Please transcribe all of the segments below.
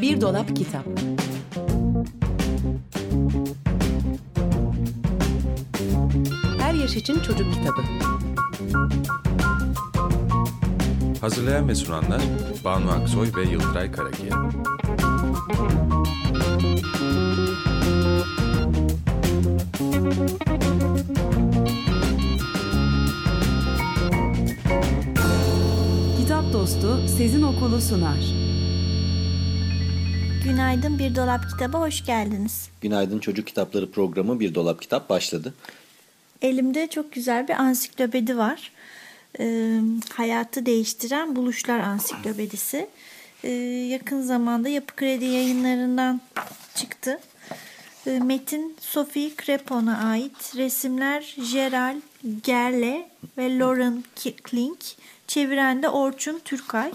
Bir Dolap Kitap Her Yaş için Çocuk Kitabı Hazırlayan ve sunanlar Banu Aksoy ve Yıldıray Karakiya. Dostu Sezin Okulu sunar. Günaydın Bir Dolap Kitaba hoş geldiniz. Günaydın Çocuk Kitapları programı Bir Dolap Kitap başladı. Elimde çok güzel bir ansiklopedi var. Ee, hayatı değiştiren buluşlar ansiklopedisi. Ee, yakın zamanda Yapı Kredi yayınlarından çıktı. Ee, metin Sophie Crepon'a ait. Resimler Gerald Gerle ve Lauren Klink. Çeviren de Orçun Türkay.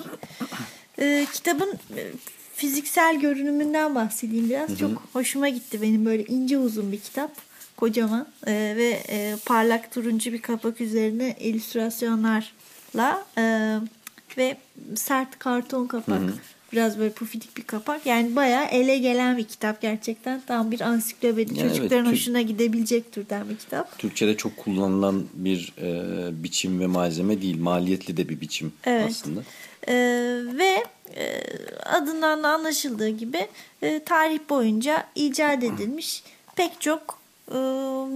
Ee, kitabın e, fiziksel görünümünden bahsedeyim biraz. Çok hoşuma gitti benim böyle ince uzun bir kitap. Kocaman e, ve e, parlak turuncu bir kapak üzerine illüstrasyonlarla e, ve sert karton kapak. Biraz böyle pufidik bir kapak. Yani bayağı ele gelen bir kitap gerçekten. Tam bir ansiklopedi. Yani evet, Çocukların Türk- hoşuna gidebilecek türden bir kitap. Türkçe'de çok kullanılan bir e, biçim ve malzeme değil. Maliyetli de bir biçim Evet. aslında. Ee, ve e, adından da anlaşıldığı gibi e, tarih boyunca icat edilmiş pek çok e,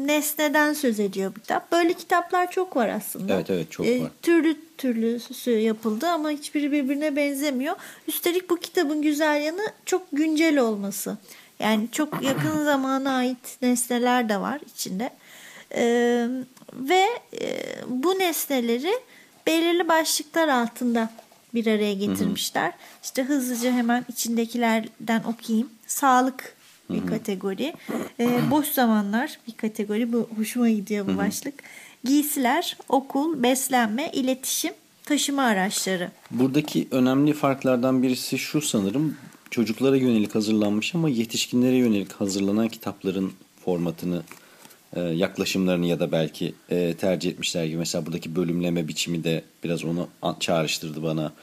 nesneden söz ediyor bu kitap. Böyle kitaplar çok var aslında. Evet, evet, çok E, var. Türlü türlüsü yapıldı ama hiçbiri birbirine benzemiyor. Üstelik bu kitabın güzel yanı çok güncel olması. Yani çok yakın zamana ait nesneler de var içinde. Ee, ve e, bu nesneleri belirli başlıklar altında bir araya getirmişler. İşte hızlıca hemen içindekilerden okuyayım. Sağlık bir kategori. Ee, boş zamanlar bir kategori. Bu hoşuma gidiyor bu başlık. Giysiler, okul, beslenme, iletişim, taşıma araçları. Buradaki önemli farklardan birisi şu sanırım. Çocuklara yönelik hazırlanmış ama yetişkinlere yönelik hazırlanan kitapların formatını, e, yaklaşımlarını ya da belki e, tercih etmişler gibi. Mesela buradaki bölümleme biçimi de biraz onu çağrıştırdı bana.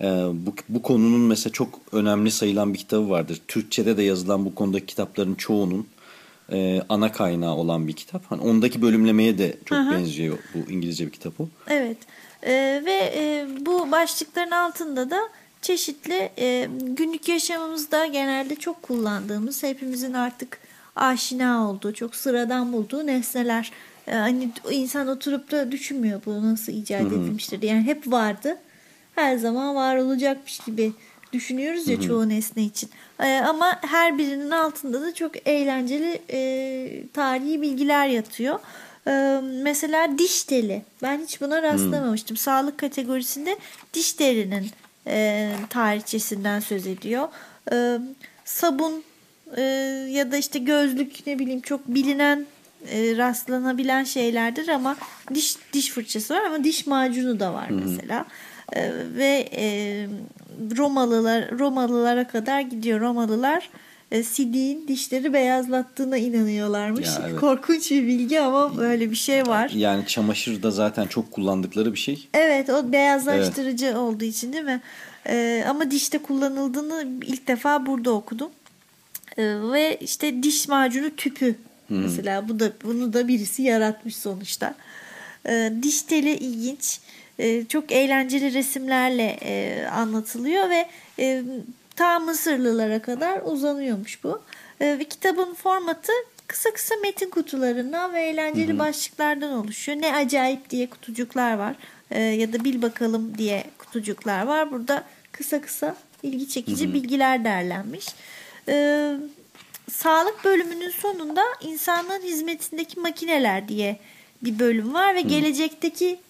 E, bu, bu konunun mesela çok önemli sayılan bir kitabı vardır. Türkçe'de de yazılan bu konudaki kitapların çoğunun e, ana kaynağı olan bir kitap. Hani ondaki bölümlemeye de çok benziyor bu İngilizce bir kitap o. Evet Ee, ve e, bu başlıkların altında da çeşitli e, günlük yaşamımızda genelde çok kullandığımız hepimizin artık aşina olduğu çok sıradan bulduğu nesneler. Ee, hani insan oturup da düşünmüyor bu nasıl icat edilmiştir. Yani hep vardı her zaman var olacakmış gibi düşünüyoruz ya çoğu nesne için. Ee, ama her birinin altında da çok eğlenceli e, tarihi bilgiler yatıyor. Ee, mesela diş teli. Ben hiç buna rastlamamıştım. Sağlık kategorisinde diş telinin e, tarihçesinden söz ediyor. Ee, sabun e, ya da işte gözlük ne bileyim çok bilinen e, rastlanabilen şeylerdir ama diş diş fırçası var ama diş macunu da var mesela. E, ve e, Romalılar Romalılara kadar gidiyor. Romalılar e, sidiğin dişleri beyazlattığına inanıyorlarmış. Ya, evet. Korkunç bir bilgi ama böyle bir şey var. Yani çamaşırda zaten çok kullandıkları bir şey. Evet o beyazlaştırıcı olduğu için değil mi? Ee, ama dişte kullanıldığını ilk defa burada okudum. Ee, ve işte diş macunu tüpü mesela bu da bunu da birisi yaratmış sonuçta. Ee, diş teli ilginç. Ee, çok eğlenceli resimlerle e, anlatılıyor ve e, ta Mısırlılara kadar uzanıyormuş bu. Ee, ve kitabın formatı kısa kısa metin kutularından ve eğlenceli başlıklardan oluşuyor. Ne acayip diye kutucuklar var ya da bil bakalım diye kutucuklar var. Burada kısa kısa ilgi çekici bilgiler derlenmiş. Sağlık bölümünün sonunda insanlığın hizmetindeki makineler diye bir bölüm var ve gelecekteki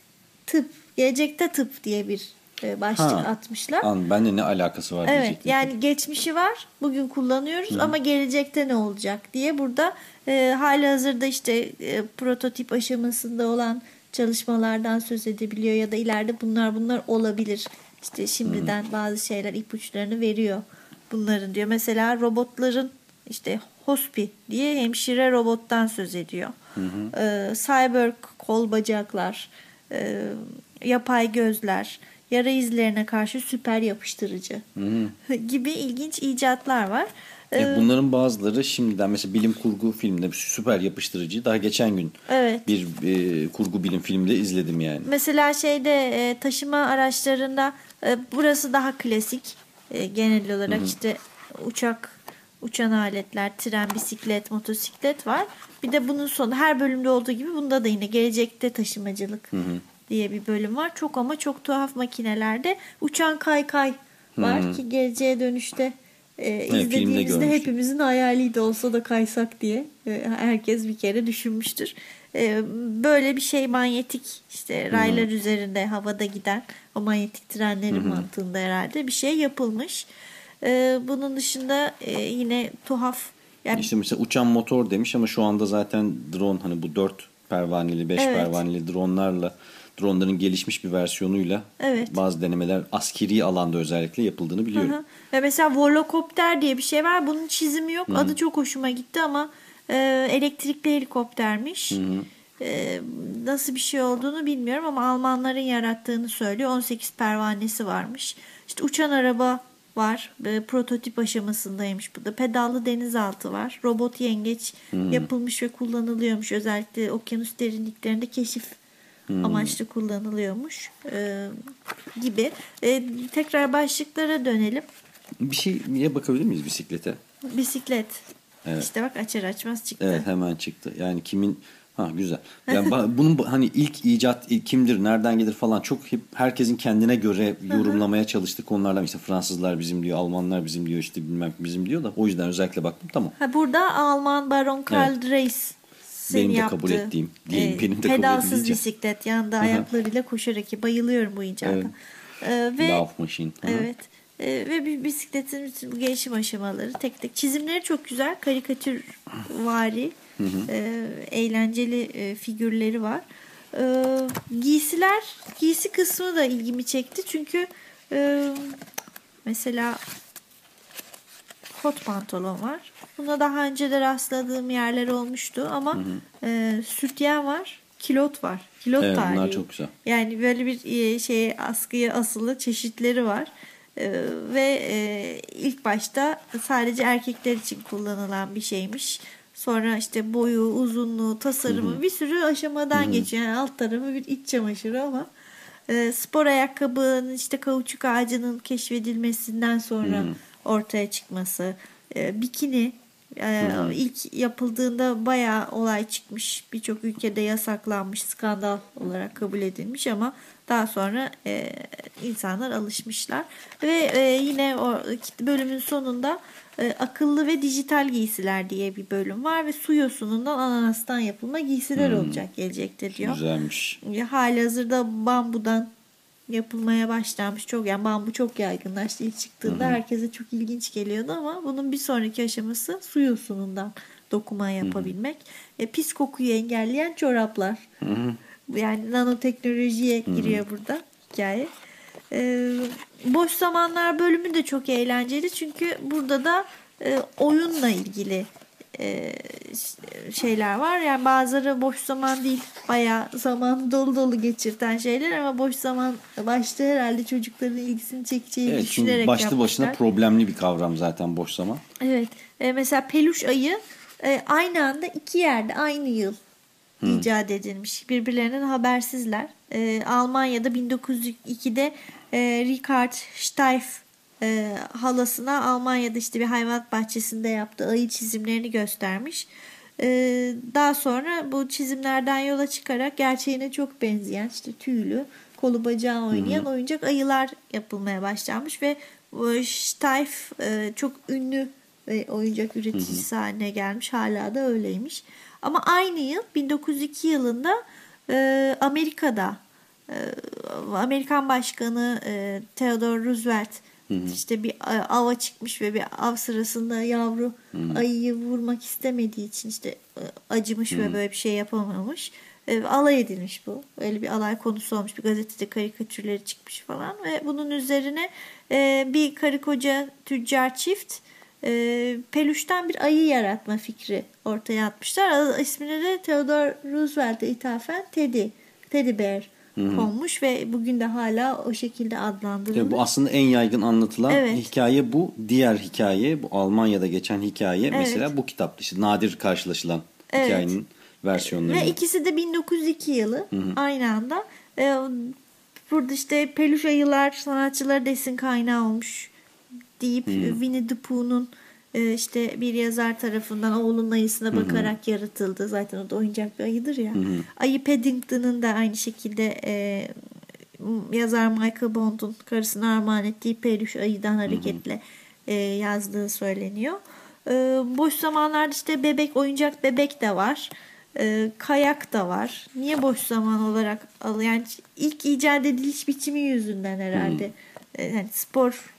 tıp, gelecekte tıp diye bir e, başlık Ha. atmışlar. An benle ne alakası var Evet diyecektim. yani geçmişi var bugün kullanıyoruz ama gelecekte ne olacak diye burada e, hali hazırda işte e, prototip aşamasında olan çalışmalardan söz edebiliyor ya da ileride bunlar bunlar olabilir. İşte şimdiden bazı şeyler ipuçlarını veriyor bunların diyor. Mesela robotların işte hospi diye hemşire robottan söz ediyor. E, cyber kol bacaklar, e, yapay gözler, yara izlerine karşı süper yapıştırıcı gibi ilginç icatlar var. E, Ee, bunların bazıları şimdiden mesela bilim kurgu filmde süper yapıştırıcı. Daha geçen gün Evet. bir e, kurgu bilim filmde izledim yani. Mesela şeyde e, taşıma araçlarında e, burası daha klasik. E, genel olarak işte uçak, uçan aletler, tren, bisiklet, motosiklet var. Bir de bunun sonu her bölümde olduğu gibi bunda da yine gelecekte taşımacılık diye bir bölüm var. Çok ama çok tuhaf makinelerde uçan kaykay var ki geleceğe dönüşte e, izlediğimizde hepimizin hayaliydi olsa da kaysak diye e, herkes bir kere düşünmüştür. E, böyle bir şey manyetik işte raylar üzerinde havada giden o manyetik trenlerin mantığında herhalde bir şey yapılmış. E, bunun dışında e, yine tuhaf yani İşte mesela uçan motor demiş ama şu anda zaten drone hani bu 4 pervaneli 5 Evet. pervaneli dronlarla dronların gelişmiş bir versiyonuyla Evet. bazı denemeler askeri alanda özellikle yapıldığını biliyorum. Hı hı. Ve mesela volokopter diye bir şey var. Bunun çizimi yok. Adı çok hoşuma gitti ama e, elektrikli helikoptermiş. E, nasıl bir şey olduğunu bilmiyorum ama Almanların yarattığını söylüyor. 18 pervanesi varmış. İşte uçan araba var. E, prototip aşamasındaymış bu da. Pedallı denizaltı var. Robot yengeç yapılmış ve kullanılıyormuş. Özellikle okyanus derinliklerinde keşif amaçlı kullanılıyormuş e, gibi. E, tekrar başlıklara dönelim. Bir şeye bakabilir miyiz bisiklete? Bisiklet. Evet. İşte bak açar açmaz çıktı. Evet hemen çıktı. Yani kimin ha güzel. Yani bunun bu- hani ilk icat ilk kimdir, nereden gelir falan çok hep herkesin kendine göre yorumlamaya çalıştığı konulardan işte Fransızlar bizim diyor, Almanlar bizim diyor, işte bilmem bizim diyor da o yüzden özellikle baktım tamam. Ha, burada Alman Baron Karl Dreis Benim de yaptığı, kabul ettiğim, diyeyim, benim de kabul pedalsız edileceğim. bisiklet yanında ayaklarıyla koşarak bayılıyorum bu icada. Evet. E, ve Lauf Machine. Hı hı. Evet. E, ve bir bisikletin bütün bu gelişim aşamaları tek tek çizimleri çok güzel. Karikatür vari. e, eğlenceli e, figürleri var. E, giysiler, giysi kısmı da ilgimi çekti. Çünkü e, mesela kot pantolon var. Buna daha önce de rastladığım yerler olmuştu ama e, sütyen var, kilot var. Kilot Evet, bunlar tarihi. çok güzel. Yani böyle bir e, şey askıya asılı çeşitleri var. E, ve e, ilk başta sadece erkekler için kullanılan bir şeymiş. Sonra işte boyu, uzunluğu, tasarımı bir sürü aşamadan geçiyor. Yani alt tarafı bir iç çamaşırı ama e, spor ayakkabının işte kauçuk ağacının keşfedilmesinden sonra ortaya çıkması, e, bikini e, ilk yapıldığında bayağı olay çıkmış. Birçok ülkede yasaklanmış, skandal olarak kabul edilmiş ama daha sonra e, insanlar alışmışlar. Ve e, yine o bölümün sonunda e, akıllı ve dijital giysiler diye bir bölüm var ve su yosunundan ananastan yapılma giysiler olacak gelecekte diyor. Güzelmiş. Hali hazırda bambudan yapılmaya başlanmış. Çok yani bambu çok yaygınlaştı ilk çıktığında. Herkese çok ilginç geliyordu ama bunun bir sonraki aşaması su yosunundan dokuma yapabilmek. E, pis kokuyu engelleyen çoraplar. Yani nanoteknolojiye giriyor burada hikaye. E, boş zamanlar bölümü de çok eğlenceli. Çünkü burada da e, oyunla ilgili e, şeyler var. Yani bazıları boş zaman değil bayağı zaman dolu dolu geçirten şeyler ama boş zaman başta herhalde çocukların ilgisini çekeceği Evet, düşünerek başlı yapmışlar. başına problemli bir kavram zaten boş zaman. Evet. E, mesela peluş ayı e, aynı anda iki yerde aynı yıl icat edilmiş. Birbirlerinden habersizler. E, Almanya'da 1902'de e, Richard Steiff e, halasına Almanya'da işte bir hayvanat bahçesinde yaptığı ayı çizimlerini göstermiş. E, daha sonra bu çizimlerden yola çıkarak gerçeğine çok benzeyen işte tüylü kolu bacağı oynayan oyuncak ayılar yapılmaya başlanmış ve Steiff e, çok ünlü ve oyuncak üreticisi haline gelmiş. Hala da öyleymiş. Ama aynı yıl 1902 yılında e, Amerika'da e, Amerikan Başkanı e, Theodore Roosevelt işte bir e, ava çıkmış ve bir av sırasında yavru ayıyı vurmak istemediği için işte e, acımış ve böyle bir şey yapamamış. E, alay edilmiş bu. Öyle bir alay konusu olmuş. Bir gazetede karikatürleri çıkmış falan ve bunun üzerine e, bir karı koca tüccar çift e, peluştan bir ayı yaratma fikri ortaya atmışlar. İsmini de Theodore Roosevelt'e ithafen Teddy, Teddy Bear konmuş ve bugün de hala o şekilde adlandırılır. Tabii bu aslında en yaygın anlatılan Evet. hikaye bu. Diğer hikaye bu Almanya'da geçen hikaye mesela bu kitapta işte nadir karşılaşılan Evet. hikayenin versiyonları. Ve ikisi de 1902 yılı aynı anda. Ee, burada işte peluş ayılar sanatçılara desin kaynağı olmuş deyip Winnie the Pooh'un e, işte bir yazar tarafından oğlunun ayısına bakarak yaratıldı. Zaten o da oyuncak bir ayıdır ya. Ayı Paddington'ın da aynı şekilde e, yazar Michael Bond'un karısına armağan ettiği peluş ayıdan hareketle e, yazdığı söyleniyor. E, boş zamanlarda işte bebek oyuncak bebek de var. E, kayak da var. Niye boş zaman olarak al yani ilk icat ediliş biçimi yüzünden herhalde. E, yani spor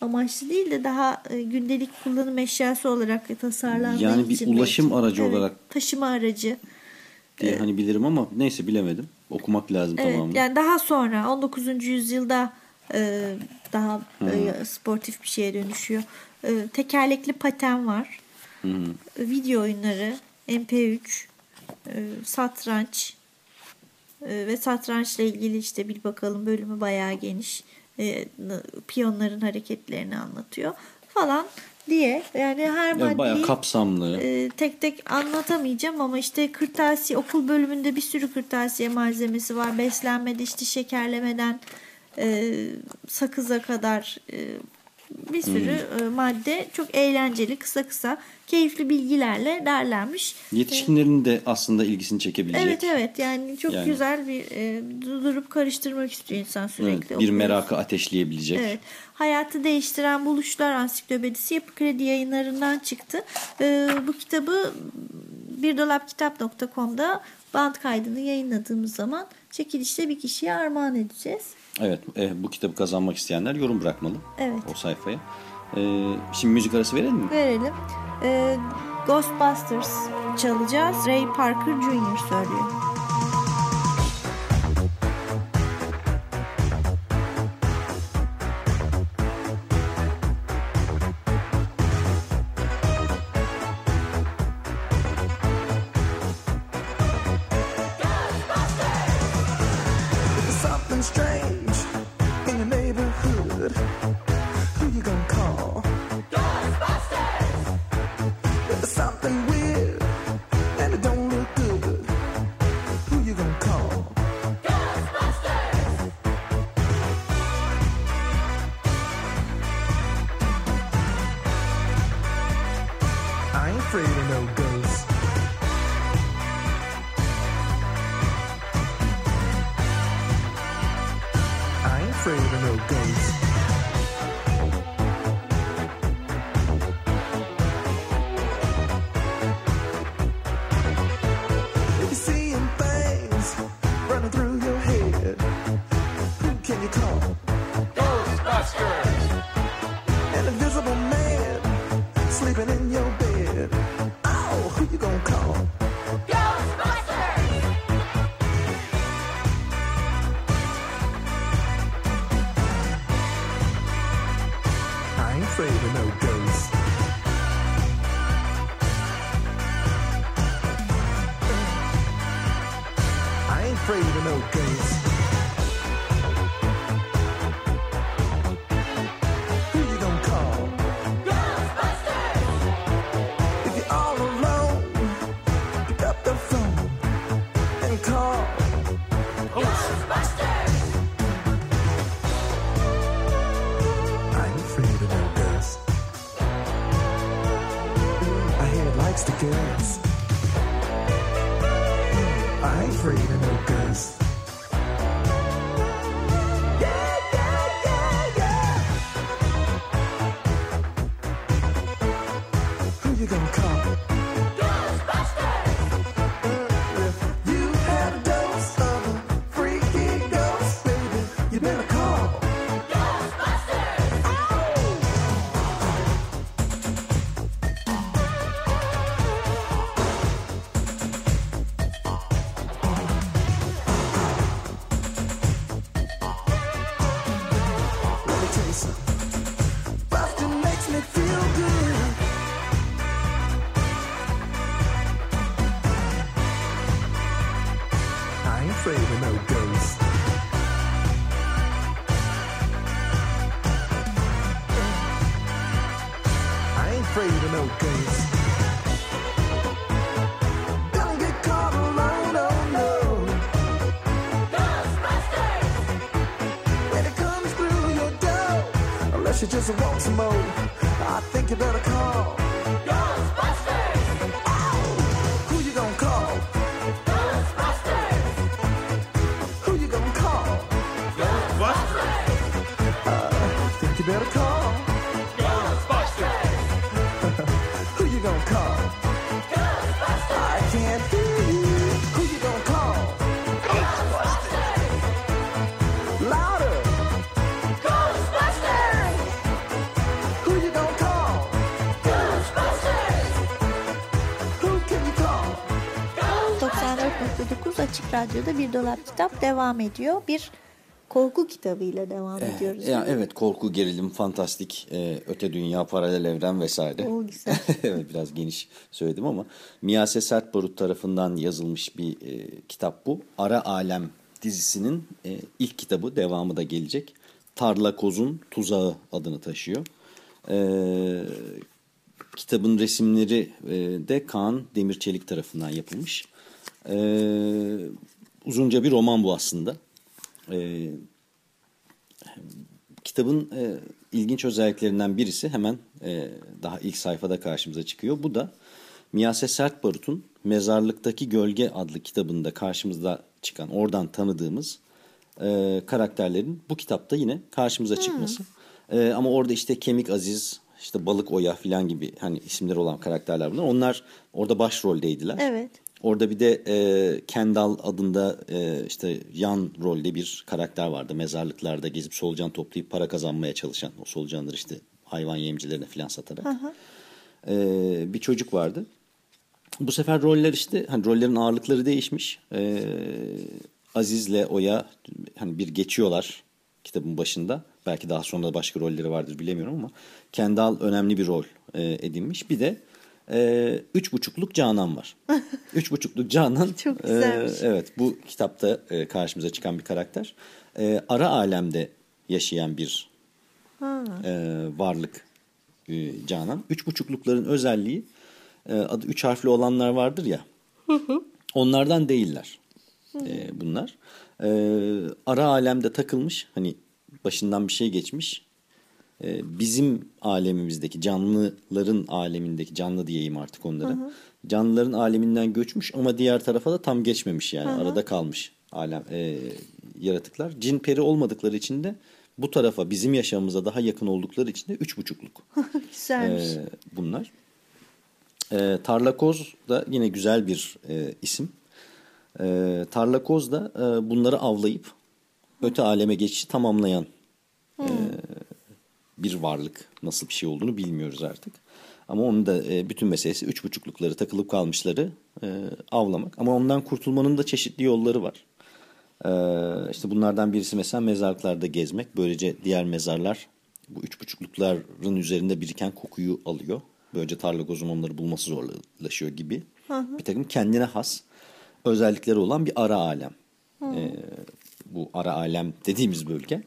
amaçlı değil de daha e, gündelik kullanım eşyası olarak tasarlandığı Yani bir için ulaşım belki. aracı Evet, olarak. taşıma aracı. diye hani bilirim ama neyse bilemedim. Okumak lazım Evet, tamamını. yani daha sonra 19. yüzyılda e, daha e, sportif bir şeye dönüşüyor. E, tekerlekli paten var. E, video oyunları, MP3, e, satranç e, ve satrançla ilgili işte bir bakalım bölümü bayağı geniş. E, piyonların hareketlerini anlatıyor falan diye yani her Yani bayağı maddeyi kapsamlı. e, tek tek anlatamayacağım ama işte kırtasiye okul bölümünde bir sürü kırtasiye malzemesi var. Beslenmede işte şekerlemeden e, sakıza kadar e, bir sürü e, madde çok eğlenceli kısa kısa keyifli bilgilerle derlenmiş. Yetişkinlerin de aslında ilgisini çekebilecek. Evet evet yani çok Yani. güzel bir e, durup karıştırmak istiyor insan sürekli. Evet, bir merakı ateşleyebilecek. Evet. Hayatı Değiştiren Buluşlar Ansiklopedisi Yapı Kredi yayınlarından çıktı. Ee, bu kitabı birdolapkitap.com'da band kaydını yayınladığımız zaman çekilişte bir kişiye armağan edeceğiz. Evet, e, bu kitabı kazanmak isteyenler yorum bırakmalı Evet. o sayfaya. E, şimdi müzik arası verelim mi? Verelim. Ee, Ghostbusters çalacağız. Ray Parker Jr. söylüyor. Unless you just want some more, I think you better call. Who you gonna call? Who you gonna call? Uh, I think you better call. Açık Radyo'da Bir Dolap Kitap devam ediyor. Bir korku kitabıyla devam ediyoruz. Eh, Ya evet korku, gerilim, fantastik, e, öte dünya, paralel evren vesaire. O güzel. evet biraz geniş söyledim ama Miyase Sertbarut tarafından yazılmış bir e, kitap bu. Ara Alem dizisinin e, ilk kitabı devamı da gelecek. Tarla Koz'un Tuzağı adını taşıyor. E, kitabın resimleri e, de Kaan Demirçelik tarafından yapılmış. E, uzunca bir roman bu aslında. E, kitabın e, ilginç özelliklerinden birisi hemen e, daha ilk sayfada karşımıza çıkıyor. Bu da Miyase Sertbarut'un Mezarlıktaki Gölge adlı kitabında karşımıza çıkan, oradan tanıdığımız e, karakterlerin bu kitapta yine karşımıza çıkması. E, ama orada işte Kemik Aziz, işte Balık Oya falan gibi hani isimleri olan karakterler bunlar. Onlar orada başroldeydiler. Evet. Orada bir de e, Kendall adında e, işte yan rolde bir karakter vardı. Mezarlıklarda gezip solucan toplayıp para kazanmaya çalışan o solucanları işte hayvan yemcilerine falan satarak. E, bir çocuk vardı. Bu sefer roller işte hani rollerin ağırlıkları değişmiş. E, Aziz'le Oya hani bir geçiyorlar kitabın başında. Belki daha sonra da başka rolleri vardır bilemiyorum ama Kendall önemli bir rol e, edinmiş. Bir de e, üç buçukluk Canan var. üç buçukluk Canan. Çok güzelmiş. e, evet bu kitapta e, karşımıza çıkan bir karakter. E, ara alemde yaşayan bir e, varlık e, Canan. Üç buçuklukların özelliği e, adı üç harfli olanlar vardır ya. Onlardan değiller e, bunlar. E, ara alemde takılmış hani başından bir şey geçmiş. E, bizim alemimizdeki canlıların alemindeki canlı diyeyim artık onlara. Canlıların aleminden göçmüş ama diğer tarafa da tam geçmemiş yani arada kalmış alem e, yaratıklar. Cin peri olmadıkları için de bu tarafa bizim yaşamımıza daha yakın oldukları için de üç buçukluk. Güzelmiş. Ee, bunlar. Ee, Tarlakoz da yine güzel bir e, isim. Ee, Tarlakoz da e, bunları avlayıp öte aleme geçişi tamamlayan e, bir varlık. Nasıl bir şey olduğunu bilmiyoruz artık. Ama onun da e, bütün meselesi üç buçuklukları takılıp kalmışları e, avlamak. Ama ondan kurtulmanın da çeşitli yolları var. Ee, işte bunlardan birisi mesela mezarlıklarda gezmek. Böylece diğer mezarlar bu üç buçuklukların üzerinde biriken kokuyu alıyor. Böylece tarlagozun onları bulması zorlaşıyor gibi. Bir takım kendine has özellikleri olan bir ara alem. Ee, bu ara alem dediğimiz bölge.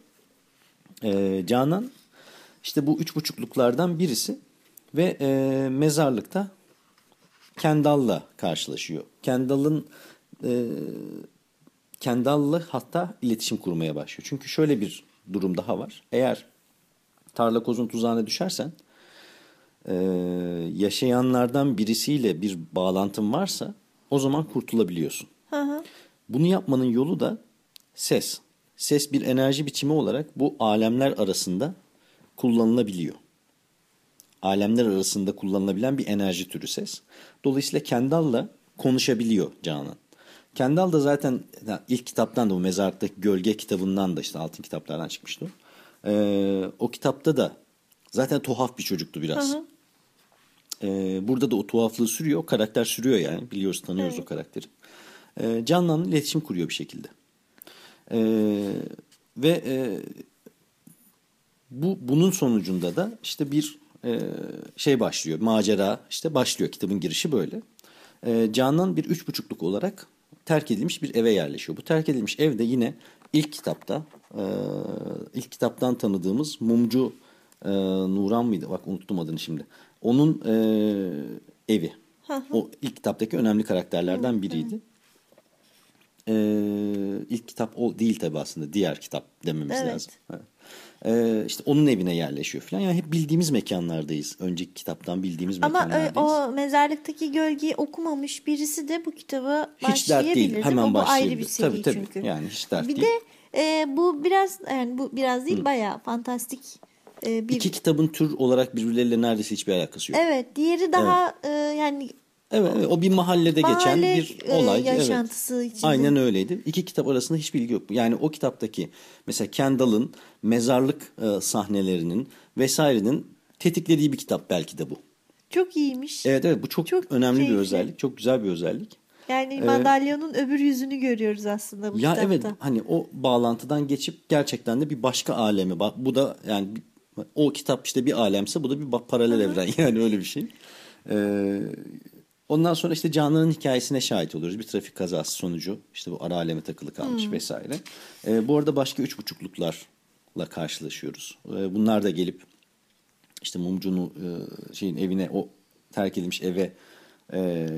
Ee, Canan işte bu üç buçukluklardan birisi ve e, mezarlıkta Kendall'la karşılaşıyor. Kendall'ın e, Kendall'la hatta iletişim kurmaya başlıyor. Çünkü şöyle bir durum daha var. Eğer tarla kozun tuzağına düşersen e, yaşayanlardan birisiyle bir bağlantın varsa o zaman kurtulabiliyorsun. Bunu yapmanın yolu da ses. Ses bir enerji biçimi olarak bu alemler arasında kullanılabiliyor. Alemler arasında kullanılabilen bir enerji türü ses. Dolayısıyla Kendall'la konuşabiliyor Canan. Kendall da zaten ilk kitaptan da bu mezarlıktaki gölge kitabından da işte altın kitaplardan çıkmıştı. Ee, o kitapta da zaten tuhaf bir çocuktu biraz. Ee, burada da o tuhaflığı sürüyor. O karakter sürüyor yani. Biliyoruz tanıyoruz o karakteri. Ee, Canan'la iletişim kuruyor bir şekilde. Ee, ve e, bu bunun sonucunda da işte bir e, şey başlıyor. Macera işte başlıyor. Kitabın girişi böyle. E, Canan bir üç buçukluk olarak terk edilmiş bir eve yerleşiyor. Bu terk edilmiş evde yine ilk kitapta e, ilk kitaptan tanıdığımız mumcu e, Nuran mıydı? Bak unuttum adını şimdi. onun e, evi. o ilk kitaptaki önemli karakterlerden biriydi. E, ilk kitap o değil tabi aslında. Diğer kitap dememiz Evet. lazım. Evet. E, işte onun evine yerleşiyor falan. Yani hep bildiğimiz mekanlardayız. Önceki kitaptan bildiğimiz Ama ö- mekanlardayız. o mezarlıktaki gölgeyi okumamış birisi de bu kitaba Hiç dert başlayabilir. değil. Hemen O bu ayrı başlayabilir. bir seri Tabii, tabii. çünkü. Yani hiç dert bir değil. de e, bu biraz yani bu biraz değil bayağı fantastik e, bir İki kitabın tür olarak birbirleriyle neredeyse hiçbir alakası yok. Evet, diğeri daha e, yani Evet, evet, o bir mahallede geçen Mahalle, bir e, olay. yaşantısı evet. içinde. Aynen öyleydi. İki kitap arasında hiçbir ilgi yok. Yani o kitaptaki mesela Kendall'ın mezarlık e, sahnelerinin vesairenin tetiklediği bir kitap belki de bu. çok iyiymiş. Evet evet bu çok, Çok önemli keyifli. bir özellik. Çok güzel bir özellik. Yani madalyonun öbür yüzünü görüyoruz aslında bu Ya kitapta. evet hani o bağlantıdan geçip gerçekten de bir başka aleme bak bu da yani o kitap işte bir alemse bu da bir paralel evren yani öyle bir şey. Ee, ondan sonra işte Canan'ın hikayesine şahit oluyoruz. Bir trafik kazası sonucu işte bu ara aleme takılı kalmış vesaire. Ee, bu arada başka üç buçukluklarla karşılaşıyoruz. Ee, bunlar da gelip işte mumcunun e, şeyin evine o terk edilmiş eve e,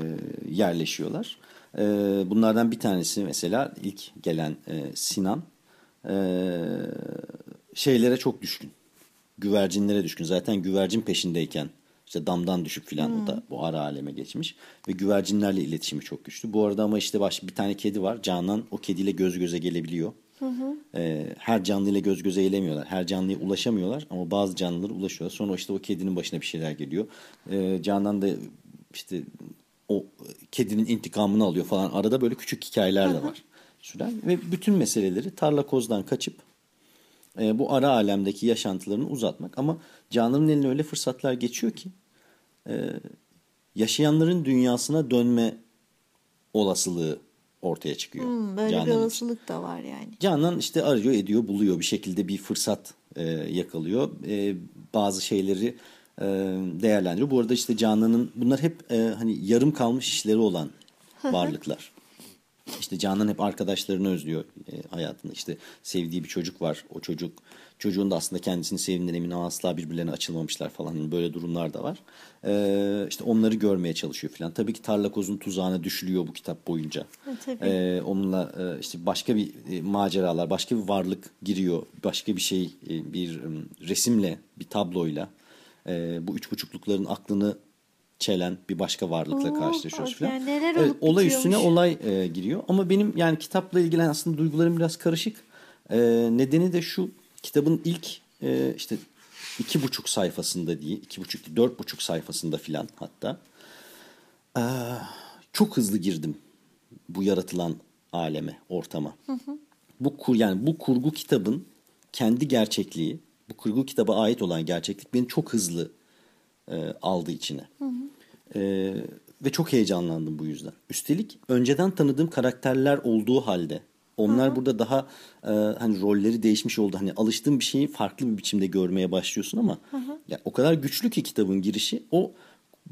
yerleşiyorlar. E, bunlardan bir tanesi mesela ilk gelen e, Sinan e, şeylere çok düşkün. Güvercinlere düşkün. Zaten güvercin peşindeyken işte damdan düşüp filan o da bu ara aleme geçmiş. Ve güvercinlerle iletişimi çok güçlü. Bu arada ama işte baş, bir tane kedi var. Canan o kediyle göz göze gelebiliyor. Ee, her canlıyla göz göze gelemiyorlar. Her canlıya ulaşamıyorlar ama bazı canlılara ulaşıyorlar. Sonra işte o kedinin başına bir şeyler geliyor. Ee, Canan da işte o kedinin intikamını alıyor falan. Arada böyle küçük hikayeler de var. Süren ve bütün meseleleri tarla kozdan kaçıp e, bu ara alemdeki yaşantılarını uzatmak. Ama Canan'ın eline öyle fırsatlar geçiyor ki e, yaşayanların dünyasına dönme olasılığı ortaya çıkıyor. Hmm, böyle bir Canan için. olasılık da var yani. Canan işte arıyor ediyor buluyor bir şekilde bir fırsat e, yakalıyor. E, bazı şeyleri e, değerlendiriyor. Bu arada işte Canan'ın bunlar hep e, hani yarım kalmış işleri olan varlıklar. İşte Canan hep arkadaşlarını özlüyor e, hayatında. İşte sevdiği bir çocuk var. O çocuk çocuğun da aslında kendisini sevdiğinden emin ama asla birbirlerine açılmamışlar falan. Hani böyle durumlar da var. E, işte onları görmeye çalışıyor falan. Tabii ki Tarlakoz'un tuzağına düşülüyor bu kitap boyunca. E, tabii. E, onunla e, işte başka bir e, maceralar, başka bir varlık giriyor. Başka bir şey, e, bir e, resimle, bir tabloyla e, bu üç buçuklukların aklını çelen bir başka varlıkla Oo, karşılaşıyoruz falan. yani neler Evet, olay üstüne olay e, giriyor. Ama benim yani kitapla ilgili aslında duygularım biraz karışık. E, nedeni de şu kitabın ilk e, işte iki buçuk sayfasında değil, iki buçuk değil, dört buçuk sayfasında filan hatta e, çok hızlı girdim bu yaratılan aleme, ortama. Bu kur yani bu kurgu kitabın kendi gerçekliği, bu kurgu kitaba ait olan gerçeklik beni çok hızlı e, aldı içine. E, ve çok heyecanlandım bu yüzden. Üstelik önceden tanıdığım karakterler olduğu halde onlar burada daha e, hani rolleri değişmiş oldu. Hani alıştığın bir şeyi farklı bir biçimde görmeye başlıyorsun ama ya o kadar güçlü ki kitabın girişi o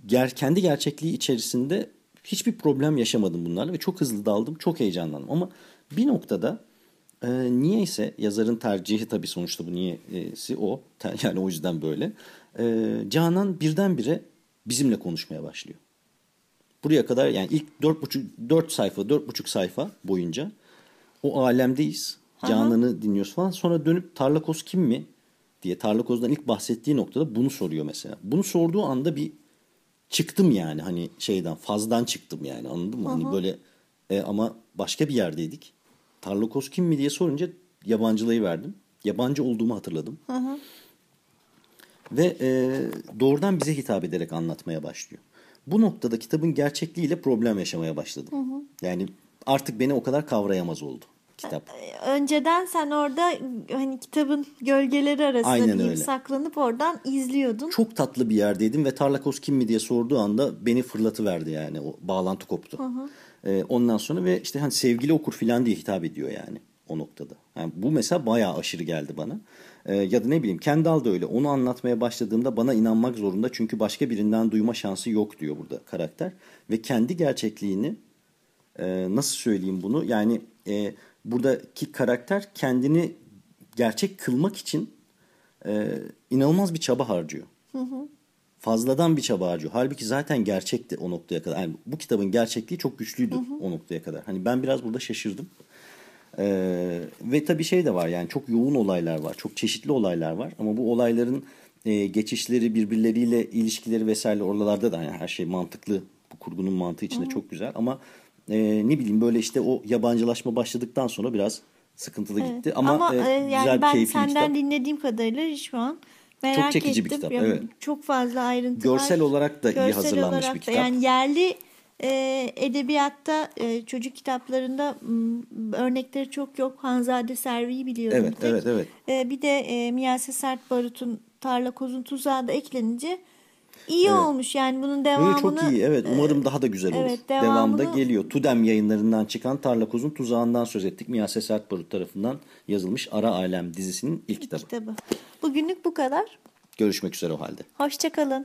ger kendi gerçekliği içerisinde hiçbir problem yaşamadım bunlarla ve çok hızlı daldım. Çok heyecanlandım ama bir noktada e, niyeyse yazarın tercihi tabii sonuçta bu niyesi o. Yani o yüzden böyle. E, Canan birdenbire bizimle konuşmaya başlıyor. Buraya kadar yani ilk dört buçuk dört sayfa dört buçuk sayfa boyunca o alemdeyiz. Canan'ı dinliyoruz falan. Sonra dönüp Tarlakoz kim mi diye Tarlakoz'dan ilk bahsettiği noktada bunu soruyor mesela. Bunu sorduğu anda bir çıktım yani hani şeyden fazdan çıktım yani anladın mı? Hani böyle e, ama başka bir yerdeydik. Tarlakoz kim mi diye sorunca yabancılayı verdim. Yabancı olduğumu hatırladım. Ve e, doğrudan bize hitap ederek anlatmaya başlıyor. Bu noktada kitabın gerçekliğiyle problem yaşamaya başladım. Yani artık beni o kadar kavrayamaz oldu kitap. Önceden sen orada hani kitabın gölgeleri arasında Aynen öyle. saklanıp oradan izliyordun. Çok tatlı bir yerdeydim ve Tarlakoz kim mi diye sorduğu anda beni fırlatıverdi yani. O bağlantı koptu. Ee, ondan sonra ve işte hani sevgili okur filan diye hitap ediyor yani o noktada. Yani bu mesela bayağı aşırı geldi bana. Ee, ya da ne bileyim Kendall da öyle. Onu anlatmaya başladığımda bana inanmak zorunda çünkü başka birinden duyma şansı yok diyor burada karakter. Ve kendi gerçekliğini e, nasıl söyleyeyim bunu? Yani e, buradaki karakter kendini gerçek kılmak için e, inanılmaz bir çaba harcıyor. fazladan bir çaba harcıyor. Halbuki zaten gerçekti o noktaya kadar. Yani bu kitabın gerçekliği çok güçlüydü o noktaya kadar. Hani ben biraz burada şaşırdım. Ee, ve tabii şey de var yani çok yoğun olaylar var. Çok çeşitli olaylar var. Ama bu olayların e, geçişleri birbirleriyle ilişkileri vesaire oralarda da yani her şey mantıklı. Bu kurgunun mantığı içinde çok güzel. Ama e, ne bileyim böyle işte o yabancılaşma başladıktan sonra biraz sıkıntılı gitti. Ama, e, e, yani güzel bir ben keyifli bir senden kitap. dinlediğim kadarıyla şu an merak çekici bir ettim. kitap, Yani evet. Çok fazla ayrıntı var. Görsel olarak da iyi Görsel hazırlanmış olarak bir da. kitap. Yani yerli e, edebiyatta e, çocuk kitaplarında m, örnekleri çok yok. Hanzade Servi'yi biliyorum. Evet, tek. evet, evet. E, bir de e, Miyase Sert Barut'un Tarla Kozun Tuzağı da eklenince iyi Evet. olmuş. Yani bunun devamını çok iyi. Evet umarım daha da güzel olur. evet, Devamında devamını- geliyor. Tudem yayınlarından çıkan Tarla Kozun Tuzağı'ndan söz ettik. Miyase Sertbarut tarafından yazılmış Ara Alem dizisinin ilk kitabı. kitabı. Bugünlük bu kadar. Görüşmek üzere o halde. Hoşçakalın.